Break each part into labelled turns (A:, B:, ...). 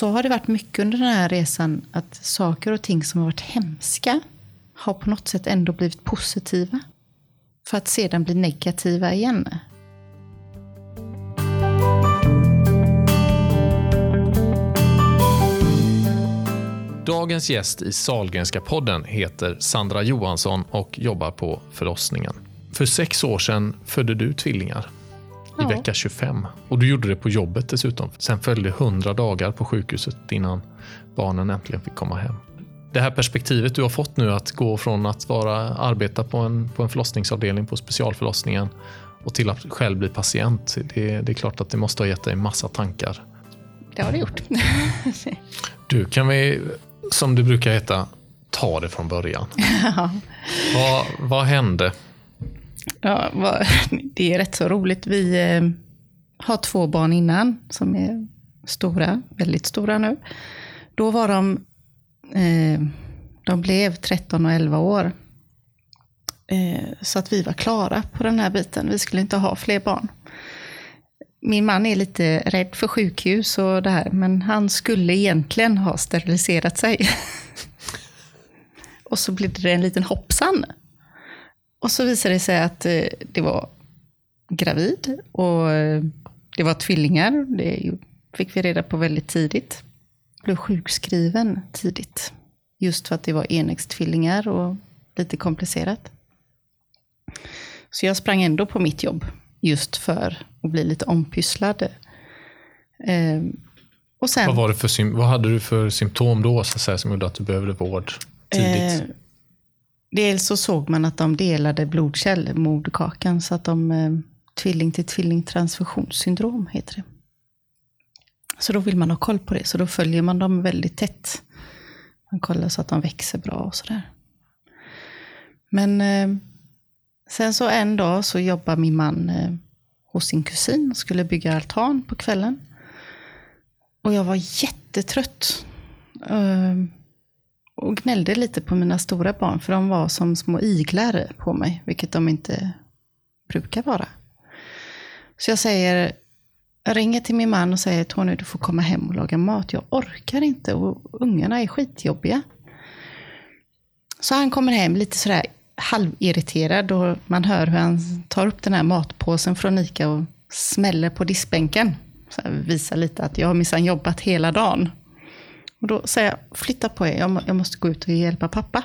A: så har det varit mycket under den här resan att saker och ting som har varit hemska har på något sätt ändå blivit positiva. För att sedan bli negativa igen.
B: Dagens gäst i Salgrenska podden heter Sandra Johansson och jobbar på förlossningen. För sex år sedan födde du tvillingar i vecka 25. Och du gjorde det på jobbet dessutom. Sen följde 100 dagar på sjukhuset innan barnen äntligen fick komma hem. Det här perspektivet du har fått nu att gå från att vara, arbeta på en, på en förlossningsavdelning på specialförlossningen och till att själv bli patient. Det, det är klart att det måste ha gett dig massa tankar.
A: Det har det gjort.
B: Du, kan vi, som det brukar heta, ta det från början.
A: ja.
B: Vad, vad hände?
A: Ja, det är rätt så roligt. Vi eh, har två barn innan som är stora, väldigt stora nu. Då var de, eh, de blev 13 och 11 år. Eh, så att vi var klara på den här biten. Vi skulle inte ha fler barn. Min man är lite rädd för sjukhus och det här, men han skulle egentligen ha steriliserat sig. och så blev det en liten hoppsan. Och så visade det sig att eh, det var gravid och eh, det var tvillingar. Det fick vi reda på väldigt tidigt. Blev sjukskriven tidigt. Just för att det var enäggstvillingar och lite komplicerat. Så jag sprang ändå på mitt jobb just för att bli lite ompysslad. Eh, och sen,
B: Vad, var det för, vad hade du för symptom då så att säga, som gjorde att du behövde vård tidigt?
A: Dels så såg man att de delade blodkärl, moderkakan, så att de eh, tvilling till tvilling transfusionssyndrom heter det. Så då vill man ha koll på det, så då följer man dem väldigt tätt. Man kollar så att de växer bra och sådär. Men eh, sen så en dag så jobbar min man eh, hos sin kusin och skulle bygga altan på kvällen. Och jag var jättetrött. Eh, och gnällde lite på mina stora barn, för de var som små iglar på mig, vilket de inte brukar vara. Så jag säger, jag ringer till min man och säger, Tony du får komma hem och laga mat. Jag orkar inte och ungarna är skitjobbiga. Så han kommer hem lite sådär halvirriterad och man hör hur han tar upp den här matpåsen från Ica och smäller på diskbänken. Så visar lite att jag har minsann jobbat hela dagen. Och då säger jag, flytta på er, jag, må, jag måste gå ut och hjälpa pappa.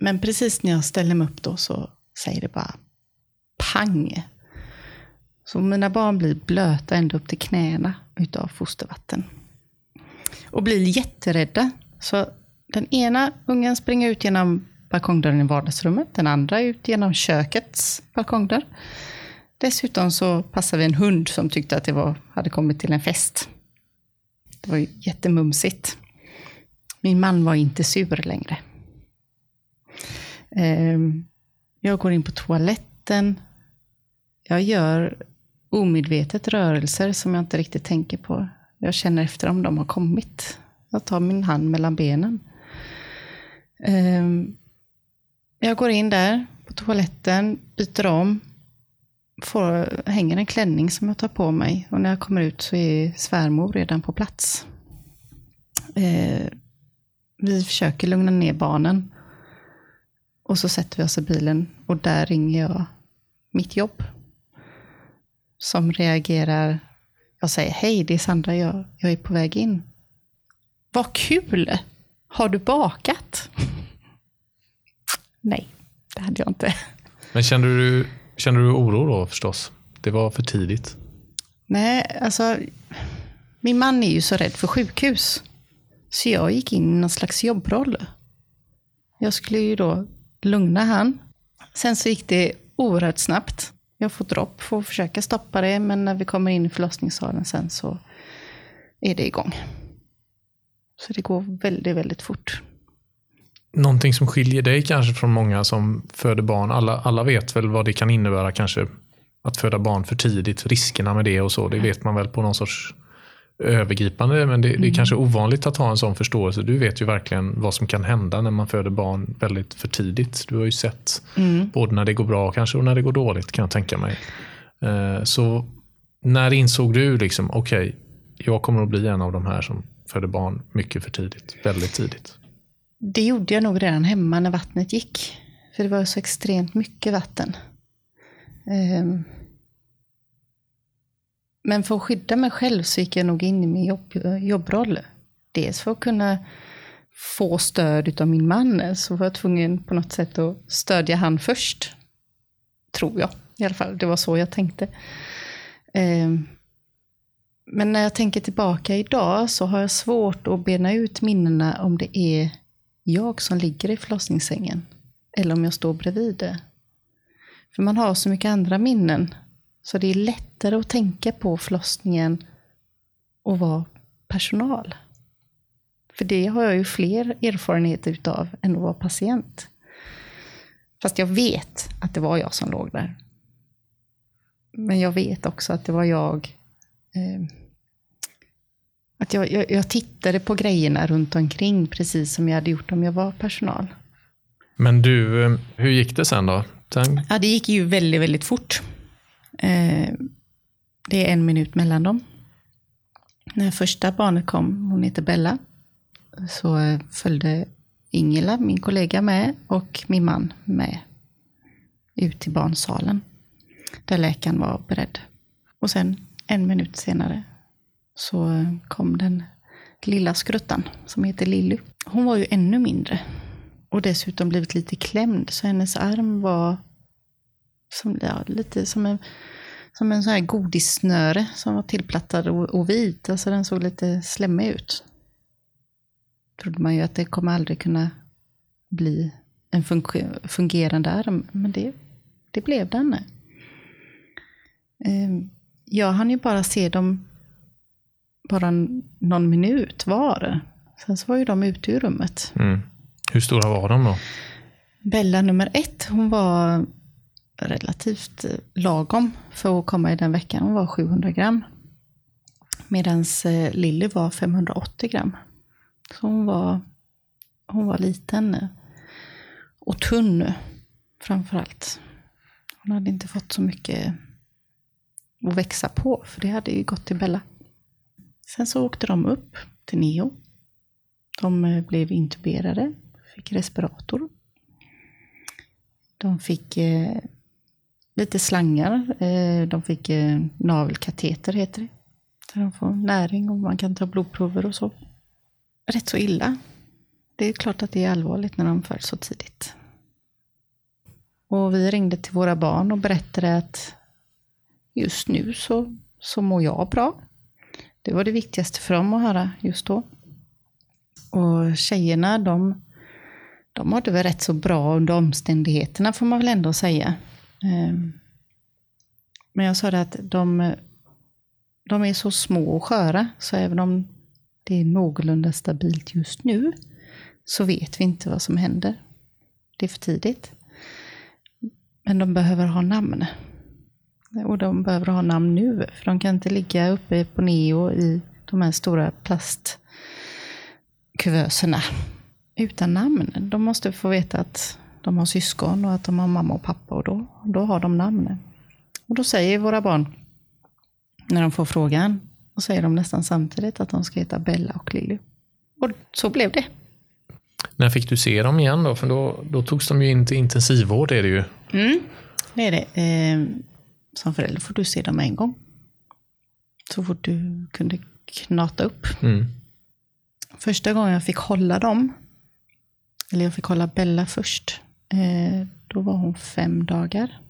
A: Men precis när jag ställer mig upp då så säger det bara pang. Så mina barn blir blöta ända upp till knäna utav fostervatten. Och blir jätterädda. Så den ena ungen springer ut genom balkongdörren i vardagsrummet, den andra ut genom kökets balkongdörr. Dessutom så passade vi en hund som tyckte att det var, hade kommit till en fest. Det var ju jättemumsigt. Min man var inte sur längre. Ehm, jag går in på toaletten. Jag gör omedvetet rörelser som jag inte riktigt tänker på. Jag känner efter om de har kommit. Jag tar min hand mellan benen. Ehm, jag går in där på toaletten, byter om, får, hänger en klänning som jag tar på mig. Och när jag kommer ut så är svärmor redan på plats. Eh, vi försöker lugna ner barnen. Och så sätter vi oss i bilen och där ringer jag mitt jobb. Som reagerar. Jag säger hej, det är Sandra, jag, jag är på väg in. Vad kul! Har du bakat? Nej, det hade jag inte.
B: Men kände du, Känner du oro då förstås? Det var för tidigt.
A: Nej, alltså min man är ju så rädd för sjukhus. Så jag gick in i någon slags jobbroll. Jag skulle ju då lugna han. Sen så gick det oerhört snabbt. Jag får dropp, får försöka stoppa det, men när vi kommer in i förlossningssalen sen så är det igång. Så det går väldigt, väldigt fort.
B: Någonting som skiljer dig kanske från många som föder barn. Alla, alla vet väl vad det kan innebära kanske att föda barn för tidigt, riskerna med det och så. Det vet man väl på någon sorts övergripande, men det, det är kanske ovanligt att ha en sån förståelse. Du vet ju verkligen vad som kan hända när man föder barn väldigt för tidigt. Du har ju sett både när det går bra kanske och när det går dåligt kan jag tänka mig. Eh, Så när insåg du liksom, okej, jag kommer att bli en av de här som föder barn mycket för tidigt, väldigt tidigt.
A: Det gjorde jag nog redan hemma när vattnet gick. För det var så extremt mycket vatten. Ehm. Men för att skydda mig själv så gick jag nog in i min jobb, jobbroll. Dels för att kunna få stöd av min man så var jag tvungen på något sätt att stödja han först. Tror jag i alla fall. Det var så jag tänkte. Ehm. Men när jag tänker tillbaka idag så har jag svårt att bena ut minnena om det är jag som ligger i förlossningssängen eller om jag står bredvid det. För man har så mycket andra minnen så det är lättare att tänka på förlossningen och vara personal. För det har jag ju fler erfarenheter utav än att vara patient. Fast jag vet att det var jag som låg där. Men jag vet också att det var jag eh, att jag, jag, jag, tittade på grejerna runt omkring precis som jag hade gjort om jag var personal.
B: Men du, eh, hur gick det sen då? Sen...
A: Ja, det gick ju väldigt, väldigt fort. Eh, det är en minut mellan dem. När första barnet kom, hon heter Bella, så eh, följde Ingela, min kollega, med och min man med ut till barnsalen. Där läkaren var beredd. Och sen en minut senare så kom den lilla skruttan som heter Lilly. Hon var ju ännu mindre och dessutom blivit lite klämd så hennes arm var som, ja, lite som en, som en sån här godissnöre som var tillplattad och, och vit. Alltså den såg lite slemmig ut. Trodde man ju att det kommer aldrig kunna bli en fungerande arm, men det, det blev den. Ehm, jag hann ju bara se dem bara någon minut var. Sen så var ju de ute ur rummet.
B: Mm. Hur stora var de då?
A: Bella nummer ett, hon var relativt lagom för att komma i den veckan. Hon var 700 gram. Medan eh, Lilly var 580 gram. Så hon var, hon var liten och tunn framförallt. Hon hade inte fått så mycket att växa på, för det hade ju gått till Bella. Sen så åkte de upp till Neo. De eh, blev intuberade, fick respirator. De fick eh, lite slangar. Eh, de fick eh, navelkateter, heter det. Där de får näring och man kan ta blodprover och så. Rätt så illa. Det är klart att det är allvarligt när de föds så tidigt. Och vi ringde till våra barn och berättade att just nu så, så mår jag bra. Det var det viktigaste för dem att höra just då. Och tjejerna, de, de mådde väl rätt så bra under omständigheterna får man väl ändå säga. Ehm, men jag sa det att de, de är så små och sköra, så även om det är någorlunda stabilt just nu, så vet vi inte vad som händer. Det är för tidigt. Men de behöver ha namn. Och de behöver ha namn nu, för de kan inte ligga uppe på neo i de här stora plastkuvöserna utan namn. De måste få veta att de har syskon och att de har mamma och pappa och då, då har de namn. Och då säger våra barn, när de får frågan, och säger de nästan samtidigt att de ska heta Bella och Lilly. Och så blev det.
B: När fick du se dem igen då? För då, då togs de ju in till intensivvård är det ju.
A: Mm, det är det. Som förälder får du se dem en gång. Så fort du kunde knata upp.
B: Mm.
A: Första gången jag fick hålla dem, eller jag fick hålla Bella först, eh, då var hon fem dagar.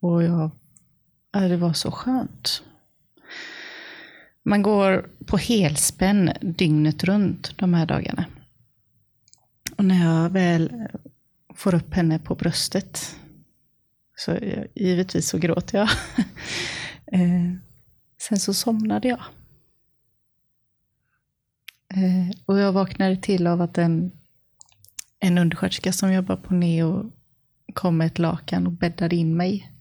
A: Och jag, ja, det var så skönt. Man går på helspänn dygnet runt de här dagarna. Och när jag väl får upp henne på bröstet så eh, givetvis så gråter jag. eh, sen så somnade jag. Eh, och jag vaknade till av att en, en undersköterska som jobbar på Neo kom med ett lakan och bäddade in mig.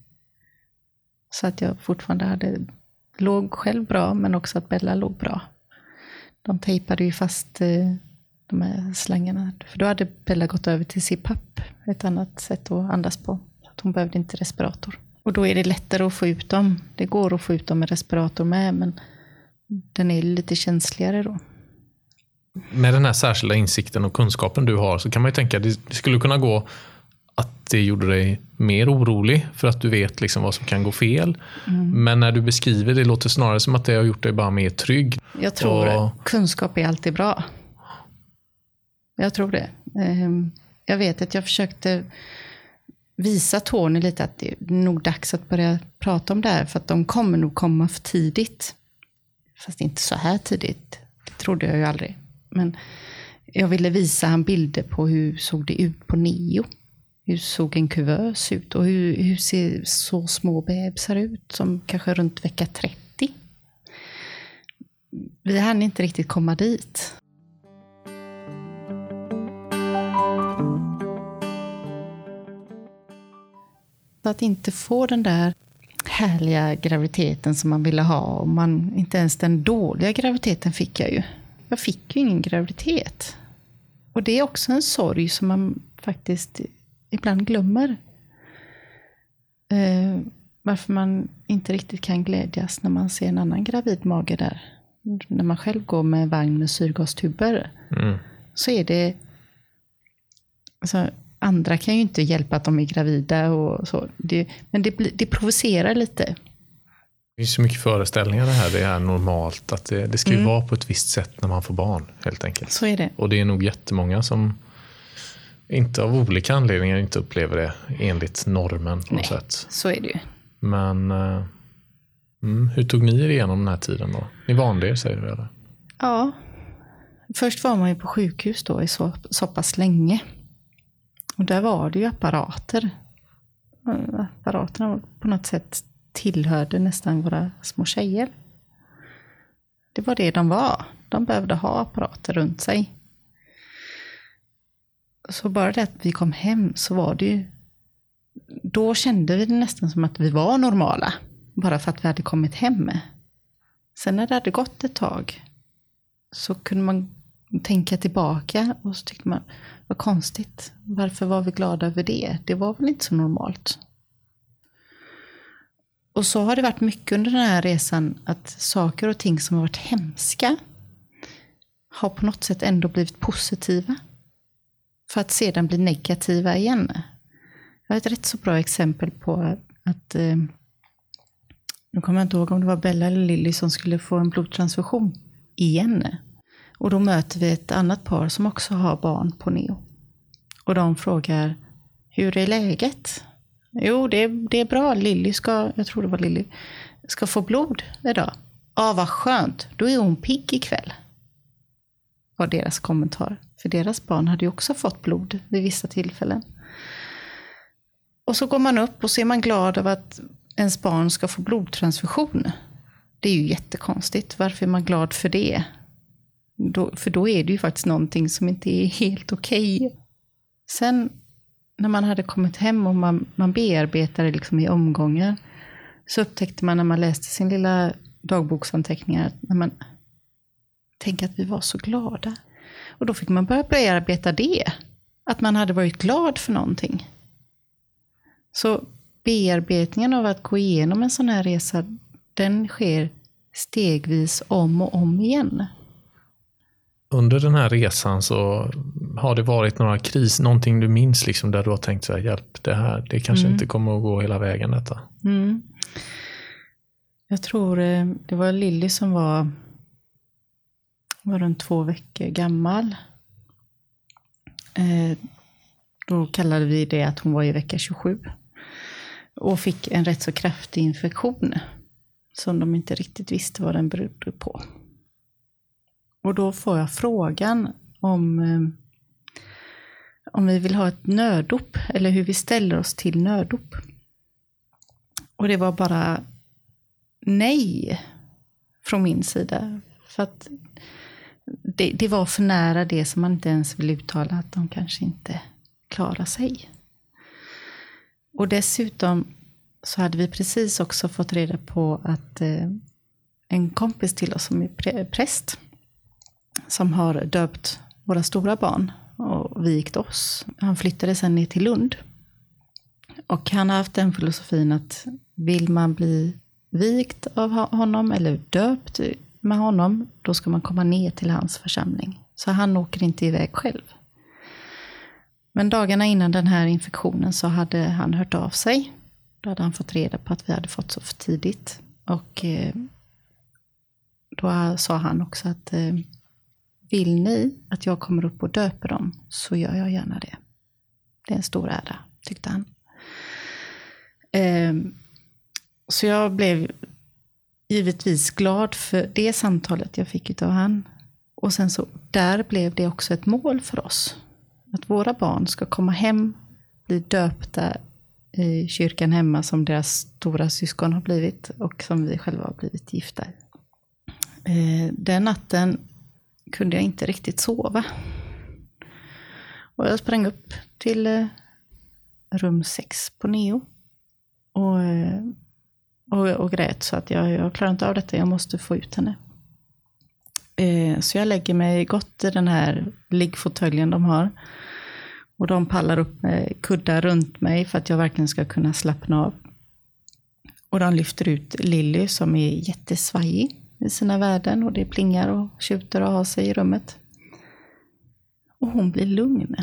A: Så att jag fortfarande hade, låg själv bra, men också att Bella låg bra. De tejpade ju fast eh, de här slangarna. För då hade Bella gått över till CPAP, ett annat sätt att andas på hon behövde inte respirator. Och då är det lättare att få ut dem. Det går att få ut dem med respirator med, men den är lite känsligare då.
B: Med den här särskilda insikten och kunskapen du har så kan man ju tänka att det skulle kunna gå att det gjorde dig mer orolig för att du vet liksom vad som kan gå fel. Mm. Men när du beskriver det låter snarare som att det har gjort dig bara mer trygg.
A: Jag tror och... kunskap är alltid bra. Jag tror det. Ehm, jag vet att jag försökte visa Tony lite att det är nog dags att börja prata om det här för att de kommer nog komma för tidigt. Fast inte så här tidigt. Det trodde jag ju aldrig. Men jag ville visa han bilder på hur såg det ut på neo. Hur såg en kuvös ut och hur, hur ser så små bebisar ut som kanske runt vecka 30. Vi hann inte riktigt komma dit. Att inte få den där härliga graviditeten som man ville ha. Och man, inte ens den dåliga graviditeten fick jag ju. Jag fick ju ingen graviditet. Och det är också en sorg som man faktiskt ibland glömmer. Eh, varför man inte riktigt kan glädjas när man ser en annan gravid mage där. När man själv går med vagn med syrgastuber. Mm. Så är det... Alltså, andra kan ju inte hjälpa att de är gravida och så. Det, men det, det provocerar lite.
B: Det finns så mycket föreställningar det här. Det är normalt. att Det, det ska ju mm. vara på ett visst sätt när man får barn. helt enkelt.
A: Så är det.
B: Och det är nog jättemånga som inte av olika anledningar inte upplever det enligt normen på
A: Nej,
B: sätt.
A: Så är det ju.
B: Men uh, mm, hur tog ni er igenom den här tiden då? Ni vande er säger du eller?
A: Ja. Först var man ju på sjukhus då i så, så pass länge. Och där var det ju apparater. Eh, apparaterna på något sätt tillhörde nästan våra små tjejer. Det var det de var. De behövde ha apparater runt sig. Så bara det att vi kom hem så var det ju... Då kände vi det nästan som att vi var normala. Bara för att vi hade kommit hem. Sen när det hade gått ett tag så kunde man tänka tillbaka och så tyckte man, vad konstigt. Varför var vi glada över det? Det var väl inte så normalt. Och så har det varit mycket under den här resan att saker och ting som har varit hemska har på något sätt ändå blivit positiva. För att sedan bli negativa igen. Jag har ett rätt så bra exempel på att, eh, nu kommer jag inte ihåg om det var Bella eller Lilly som skulle få en blodtransfusion igen. Och då möter vi ett annat par som också har barn på neo. Och de frågar, hur är läget? Jo, det är, det är bra. Lilly ska, jag tror det var Lilly, ska få blod idag. Ja, vad skönt. Då är hon pigg ikväll. Var deras kommentar. För deras barn hade ju också fått blod vid vissa tillfällen. Och så går man upp och så är man glad över att ens barn ska få blodtransfusion. Det är ju jättekonstigt. Varför är man glad för det? Då, för då är det ju faktiskt någonting som inte är helt okej. Okay. Sen när man hade kommit hem och man, man bearbetade liksom i omgångar, så upptäckte man när man läste sin lilla dagboksanteckningar, när man tänkte att vi var så glada. Och då fick man börja bearbeta det. Att man hade varit glad för någonting. Så bearbetningen av att gå igenom en sån här resa, den sker stegvis om och om igen
B: under den här resan så har det varit några kris, någonting du minns liksom där du har tänkt så här, hjälp, det här, det kanske mm. inte kommer att gå hela vägen detta.
A: Mm. Jag tror eh, det var Lilly som var, var runt två veckor gammal. Eh, då kallade vi det att hon var i vecka 27. Och fick en rätt så kraftig infektion. Som de inte riktigt visste vad den berodde på. Och då får jag frågan om, eh, om vi vill ha ett nödop eller hur vi ställer oss till nödop. Och det var bara nej från min sida. För att det, det, var för nära det som man inte ens vill uttala att de kanske inte klarar sig. Och dessutom så hade vi precis också fått reda på att eh, en kompis till oss som är präst som har döpt våra stora barn och vigt oss. Han flyttade sen ner till Lund. Och han har haft den filosofin att vill man bli vikt av honom eller döpt med honom, då ska man komma ner till hans församling. Så han åker inte iväg själv. Men dagarna innan den här infektionen så hade han hört av sig. Då hade han fått reda på att vi hade fått så för tidigt. Och eh, då sa han också att eh, vill ni att jag kommer upp och döper dem så gör jag gärna det. Det är en stor ära, tyckte han. Ehm, så jag blev givetvis glad för det samtalet jag fick av han. Och sen så, där blev det också ett mål för oss. Att våra barn ska komma hem, bli döpta i kyrkan hemma som deras stora syskon har blivit och som vi själva har blivit gifta i. Ehm, den natten kunde jag inte riktigt sova. Och jag sprang upp till eh, rum sex på Neo. Och, eh, och, och grät så att jag, jag klarar inte av detta, jag måste få ut henne. Eh, så jag lägger mig gott i den här liggfåtöljen de har. Och de pallar upp med kuddar runt mig för att jag verkligen ska kunna slappna av. Och de lyfter ut Lilly som är jättesvajig i sina värden och det plingar och tjuter och har sig i rummet. Och hon blir lugn.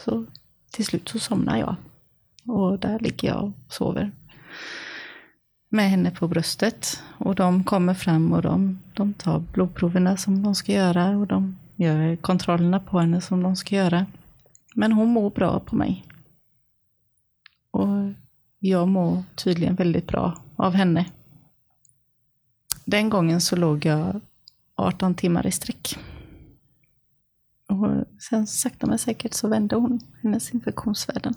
A: Så till slut så somnar jag. Och där ligger jag och sover. Med henne på bröstet. Och de kommer fram och de, de tar blodproverna som de ska göra. Och de gör kontrollerna på henne som de ska göra. Men hon mår bra på mig. Och jag mår tydligen väldigt bra av henne. Den gången så låg jag 18 timmar i sträck. Och sen sakta men säkert så vände hon hennes infektionsvärden.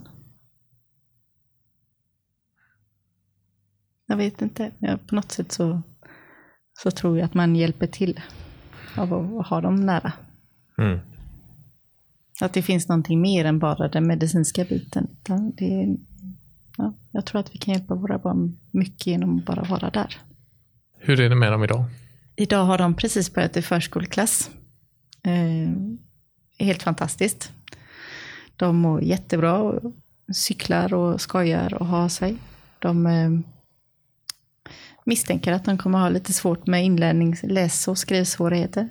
A: Jag vet inte, på något sätt så, så tror jag att man hjälper till av att ha dem nära. Mm. Att det finns någonting mer än bara den medicinska biten. Det, ja, jag tror att vi kan hjälpa våra barn mycket genom att bara vara där.
B: Hur är det med dem idag?
A: Idag har de precis börjat i förskoleklass. Eh, helt fantastiskt. De mår jättebra, och cyklar och skojar och har sig. De eh, misstänker att de kommer ha lite svårt med inlärning, läs och skrivsvårigheter.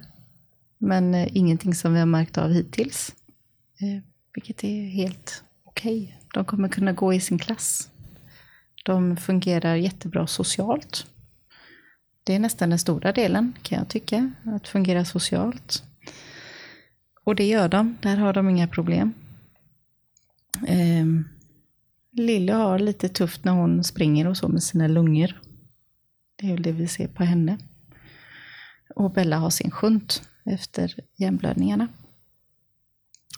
A: Men eh, ingenting som vi har märkt av hittills. Eh, vilket är helt okej. Okay. De kommer kunna gå i sin klass. De fungerar jättebra socialt. Det är nästan den stora delen kan jag tycka, att fungera socialt. Och det gör de, där har de inga problem. Eh, Lille har lite tufft när hon springer och så med sina lungor. Det är väl det vi ser på henne. Och Bella har sin shunt efter hjärnblödningarna.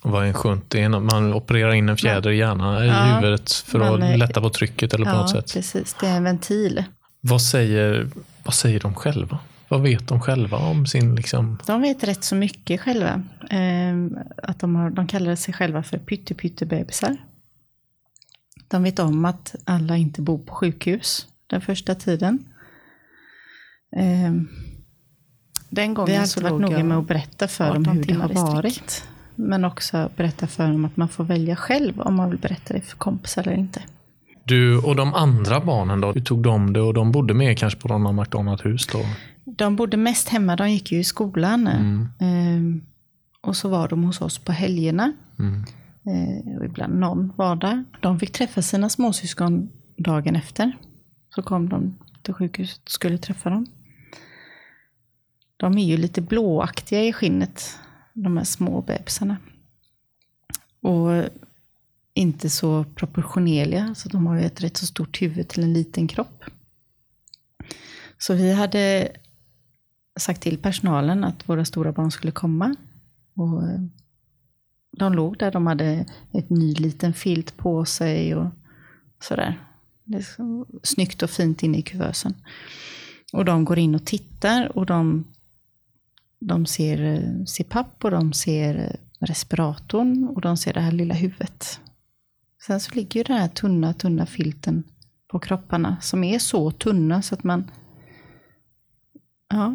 B: vad är en shunt? Det är när man opererar in en fjäder i hjärnan, i ja, huvudet för att eh, lätta på trycket eller på
A: ja,
B: något sätt.
A: precis. Det är en ventil.
B: Vad säger, vad säger de själva? Vad vet de själva om sin... Liksom...
A: De vet rätt så mycket själva. Eh, att de, har, de kallar sig själva för pyttepyttebebisar. De vet om att alla inte bor på sjukhus den första tiden. Eh, den gången Vi har så varit noga med att berätta för dem hur det har varit. Men också berätta för dem att man får välja själv om man vill berätta det för kompisar eller inte.
B: Du och de andra barnen då? Hur tog de det? Och de bodde med kanske på någon McDonalds-hus då?
A: De bodde mest hemma. De gick ju i skolan. Mm. Ehm, och så var de hos oss på helgerna. Mm. Ehm, och ibland någon var där. De fick träffa sina småsyskon dagen efter. Så kom de till sjukhuset och skulle träffa dem. De är ju lite blåaktiga i skinnet, de här små bebisarna. Och inte så proportionerliga, så de har ju ett rätt så stort huvud till en liten kropp. Så vi hade sagt till personalen att våra stora barn skulle komma. Och eh, de låg där, de hade ett ny liten filt på sig och sådär. Det är så snyggt och fint inne i kuvösen. Och de går in och tittar och de de ser eh, CPAP och de ser eh, respiratorn och de ser det här lilla huvudet. Sen så ligger ju den här tunna, tunna filten på kropparna som är så tunna så att man Ja,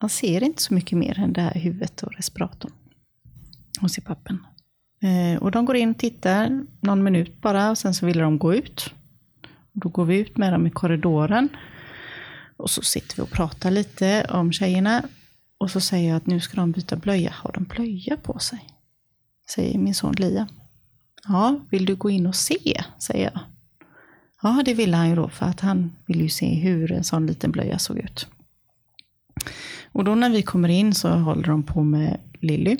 A: man ser inte så mycket mer än det här huvudet och respiratorn och CPAPen. Eh, och de går in och tittar någon minut bara och sen så vill de gå ut. Då går vi ut med dem i korridoren. Och så sitter vi och pratar lite om tjejerna. Och så säger jag att nu ska de byta blöja. Har de blöja på sig? Säger min son Lia. Ja, vill du gå in och se? Säger jag. Ja, det ville han ju då för att han vill ju se hur en sån liten blöja såg ut. Och då när vi kommer in så håller de på med Lilly.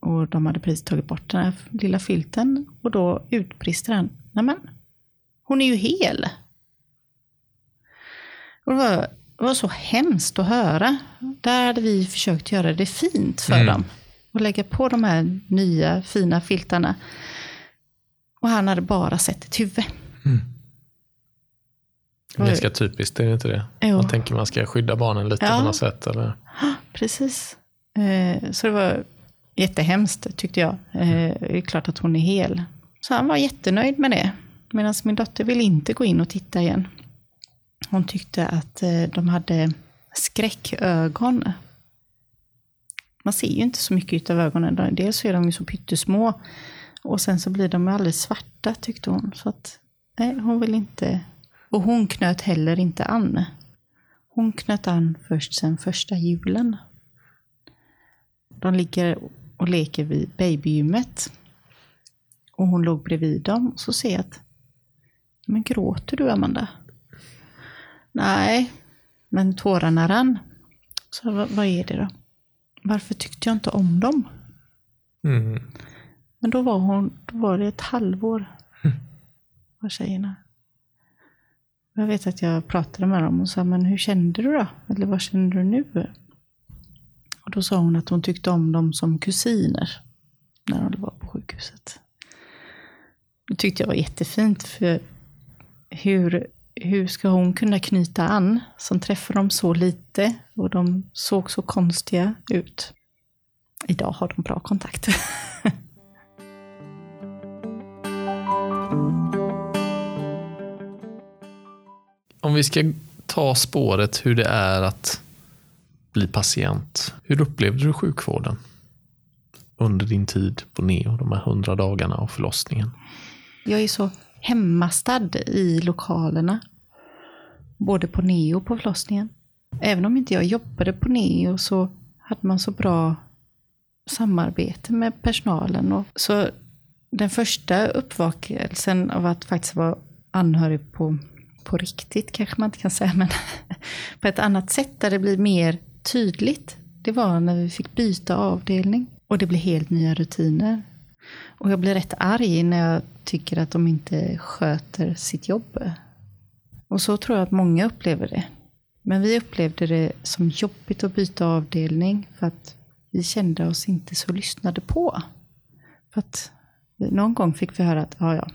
A: Och de hade precis tagit bort den här lilla filten. Och då utbrister han. Nämen, hon är ju hel. Och det, var, det var så hemskt att höra. Där hade vi försökt göra det fint för mm. dem. Och lägga på de här nya fina filtarna. Och han hade bara sett ett huvud. Mm.
B: Ganska typiskt, är det inte det? Jo. Man tänker man ska skydda barnen lite ja. på något sätt. Eller?
A: Precis. Eh, så det var jättehemskt tyckte jag. Eh, det är klart att hon är hel. Så han var jättenöjd med det. Medan min dotter ville inte gå in och titta igen. Hon tyckte att eh, de hade skräckögon. Man ser ju inte så mycket av ögonen. Dels så är de ju så pyttesmå. Och sen så blir de alldeles svarta tyckte hon. Så att, nej, hon vill inte. Och hon knöt heller inte an. Hon knöt an först sen första julen. De ligger och leker vid babygymmet. Och hon låg bredvid dem. Och så ser jag att, men gråter du Amanda? Nej, men tårarna rann. Så vad, vad är det då? Varför tyckte jag inte om dem? Mm. Men då var, hon, då var det ett halvår. Var tjejerna. Jag vet att jag pratade med dem och sa, men hur kände du då? Eller vad känner du nu? Och då sa hon att hon tyckte om dem som kusiner. När hon var på sjukhuset. Det tyckte jag var jättefint. För hur, hur ska hon kunna knyta an som träffar dem så lite och de såg så konstiga ut? Idag har de bra kontakt.
B: Om vi ska ta spåret hur det är att bli patient. Hur upplevde du sjukvården under din tid på NEO, de här hundra dagarna av förlossningen?
A: Jag är så hemmastad i lokalerna. Både på NEO och på förlossningen. Även om inte jag jobbade på NEO så hade man så bra samarbete med personalen. Och så den första uppvakelsen av att faktiskt vara anhörig på, på riktigt, kanske man inte kan säga, men på ett annat sätt där det blir mer tydligt, det var när vi fick byta avdelning. Och det blev helt nya rutiner. Och jag blir rätt arg när jag tycker att de inte sköter sitt jobb. Och så tror jag att många upplever det. Men vi upplevde det som jobbigt att byta avdelning för att vi kände oss inte så lyssnade på. För att någon gång fick vi höra att, ja ja,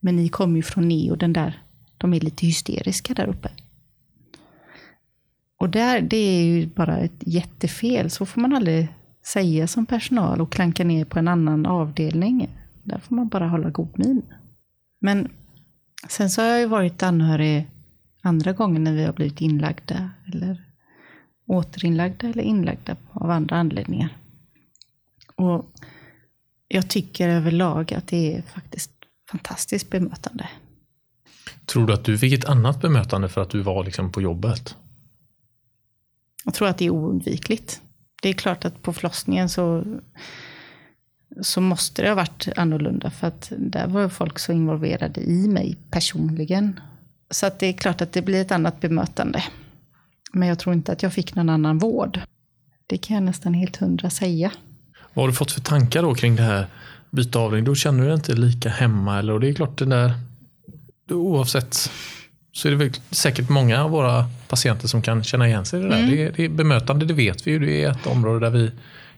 A: men ni kommer ju från Neo, den där, de är lite hysteriska där uppe. Och där, det är ju bara ett jättefel. Så får man aldrig säga som personal och klanka ner på en annan avdelning. Där får man bara hålla god min. Men sen så har jag ju varit anhörig andra gånger när vi har blivit inlagda eller återinlagda eller inlagda av andra anledningar. Och jag tycker överlag att det är faktiskt fantastiskt bemötande.
B: Tror du att du fick ett annat bemötande för att du var liksom på jobbet?
A: Jag tror att det är oundvikligt. Det är klart att på förlossningen så, så måste det ha varit annorlunda. För att där var folk så involverade i mig personligen. Så att det är klart att det blir ett annat bemötande. Men jag tror inte att jag fick någon annan vård. Det kan jag nästan helt hundra säga.
B: Vad har du fått för tankar då kring det här byta avdelning? Då känner du dig inte lika hemma eller? Och det är klart det där oavsett så är det väl säkert många av våra patienter som kan känna igen sig i det där. Mm. Det, är, det bemötande, det vet vi ju. Det är ett område där vi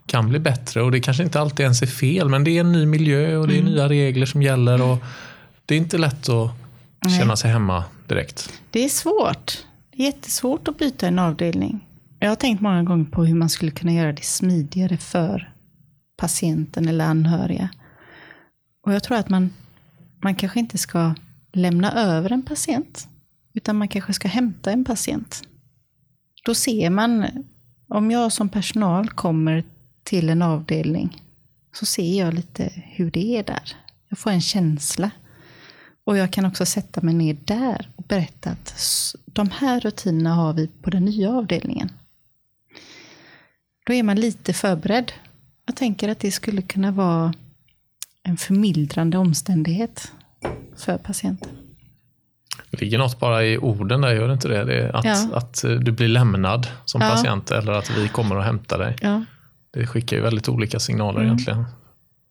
B: kan bli bättre och det kanske inte alltid ens är fel men det är en ny miljö och det är mm. nya regler som gäller och det är inte lätt att Nej. känna sig hemma direkt.
A: Det är svårt. Det är jättesvårt att byta en avdelning. Jag har tänkt många gånger på hur man skulle kunna göra det smidigare för patienten eller anhöriga. Och jag tror att man, man kanske inte ska lämna över en patient utan man kanske ska hämta en patient. Då ser man, om jag som personal kommer till en avdelning, så ser jag lite hur det är där. Jag får en känsla. Och jag kan också sätta mig ner där och berätta att de här rutinerna har vi på den nya avdelningen. Då är man lite förberedd. Jag tänker att det skulle kunna vara en förmildrande omständighet för patienten.
B: Det ligger något bara i orden där, gör det inte det? det är att, ja. att du blir lämnad som ja. patient eller att vi kommer och hämtar dig. Ja. Det skickar ju väldigt olika signaler mm. egentligen.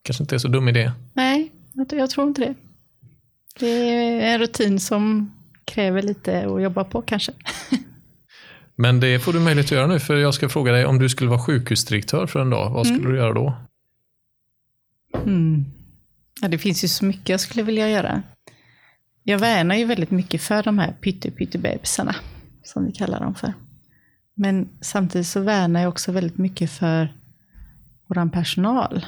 B: Kanske inte är så dum idé.
A: Nej, jag tror inte det. Det är en rutin som kräver lite att jobba på kanske.
B: Men det får du möjlighet att göra nu, för jag ska fråga dig om du skulle vara sjukhusdirektör för en dag, vad skulle mm. du göra då?
A: Mm. Ja, det finns ju så mycket jag skulle vilja göra. Jag värnar ju väldigt mycket för de här pyttepyttebebisarna, som vi kallar dem för. Men samtidigt så värnar jag också väldigt mycket för vår personal.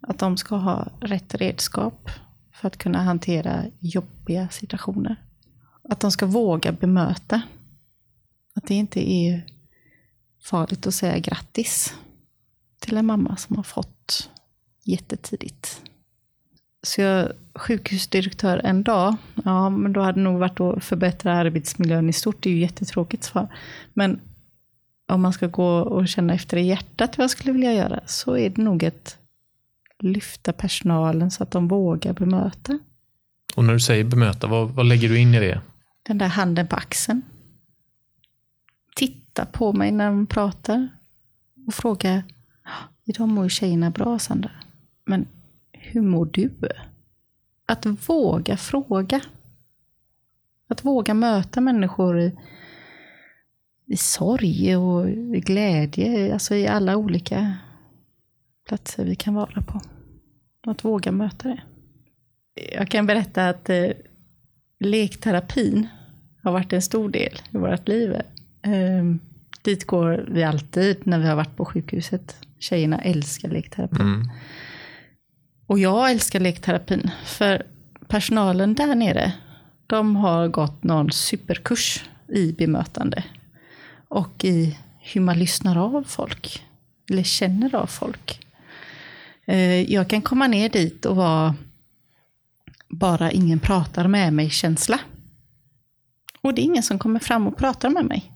A: Att de ska ha rätt redskap för att kunna hantera jobbiga situationer. Att de ska våga bemöta. Att det inte är farligt att säga grattis till en mamma som har fått jättetidigt. Så jag sjukhusdirektör en dag, ja men då hade det nog varit att förbättra arbetsmiljön i stort. Det är ju jättetråkigt svar. Men om man ska gå och känna efter i hjärtat vad jag skulle vilja göra, så är det nog att lyfta personalen så att de vågar bemöta.
B: Och när du säger bemöta, vad, vad lägger du in i det?
A: Den där handen på axeln. Titta på mig när de pratar och fråga, idag mår tjejerna bra Sandra, men hur mår du? Att våga fråga. Att våga möta människor i, i sorg och i glädje, alltså i alla olika platser vi kan vara på. Att våga möta det. Jag kan berätta att eh, lekterapin har varit en stor del i vårt liv. Eh, dit går vi alltid när vi har varit på sjukhuset. Tjejerna älskar lekterapi. Mm. Och jag älskar lekterapin, för personalen där nere, de har gått någon superkurs i bemötande. Och i hur man lyssnar av folk, eller känner av folk. Eh, jag kan komma ner dit och vara bara ingen pratar med mig-känsla. Och det är ingen som kommer fram och pratar med mig.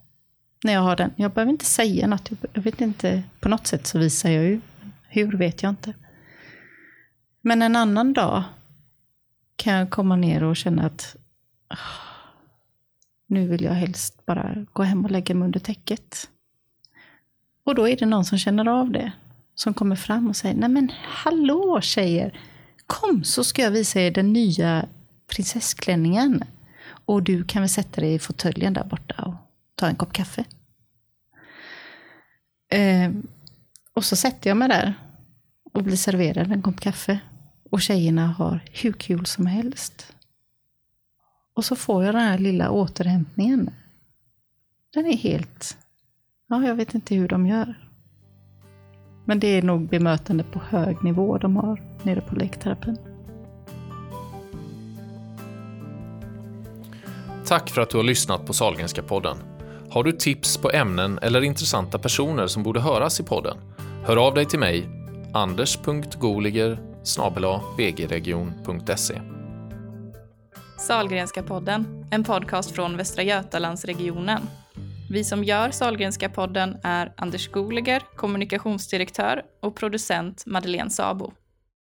A: När jag har den. Jag behöver inte säga något. Jag vet inte, på något sätt så visar jag ju. Hur vet jag inte. Men en annan dag kan jag komma ner och känna att ah, nu vill jag helst bara gå hem och lägga mig under täcket. Och då är det någon som känner av det. Som kommer fram och säger, nej men hallå tjejer, kom så ska jag visa er den nya prinsessklänningen. Och du kan väl sätta dig i fåtöljen där borta och ta en kopp kaffe. Eh, och så sätter jag mig där och blir serverad en kopp kaffe. Och tjejerna har hur kul som helst. Och så får jag den här lilla återhämtningen. Den är helt... Ja, jag vet inte hur de gör. Men det är nog bemötande på hög nivå de har nere på lekterapin.
C: Tack för att du har lyssnat på Salgrenska podden. Har du tips på ämnen eller intressanta personer som borde höras i podden? Hör av dig till mig, anders.goliger bgregion.se.
D: Salgrenska podden, en podcast från Västra Götalandsregionen. Vi som gör Salgrenska podden är Anders Goliger, kommunikationsdirektör och producent Madeleine Sabo.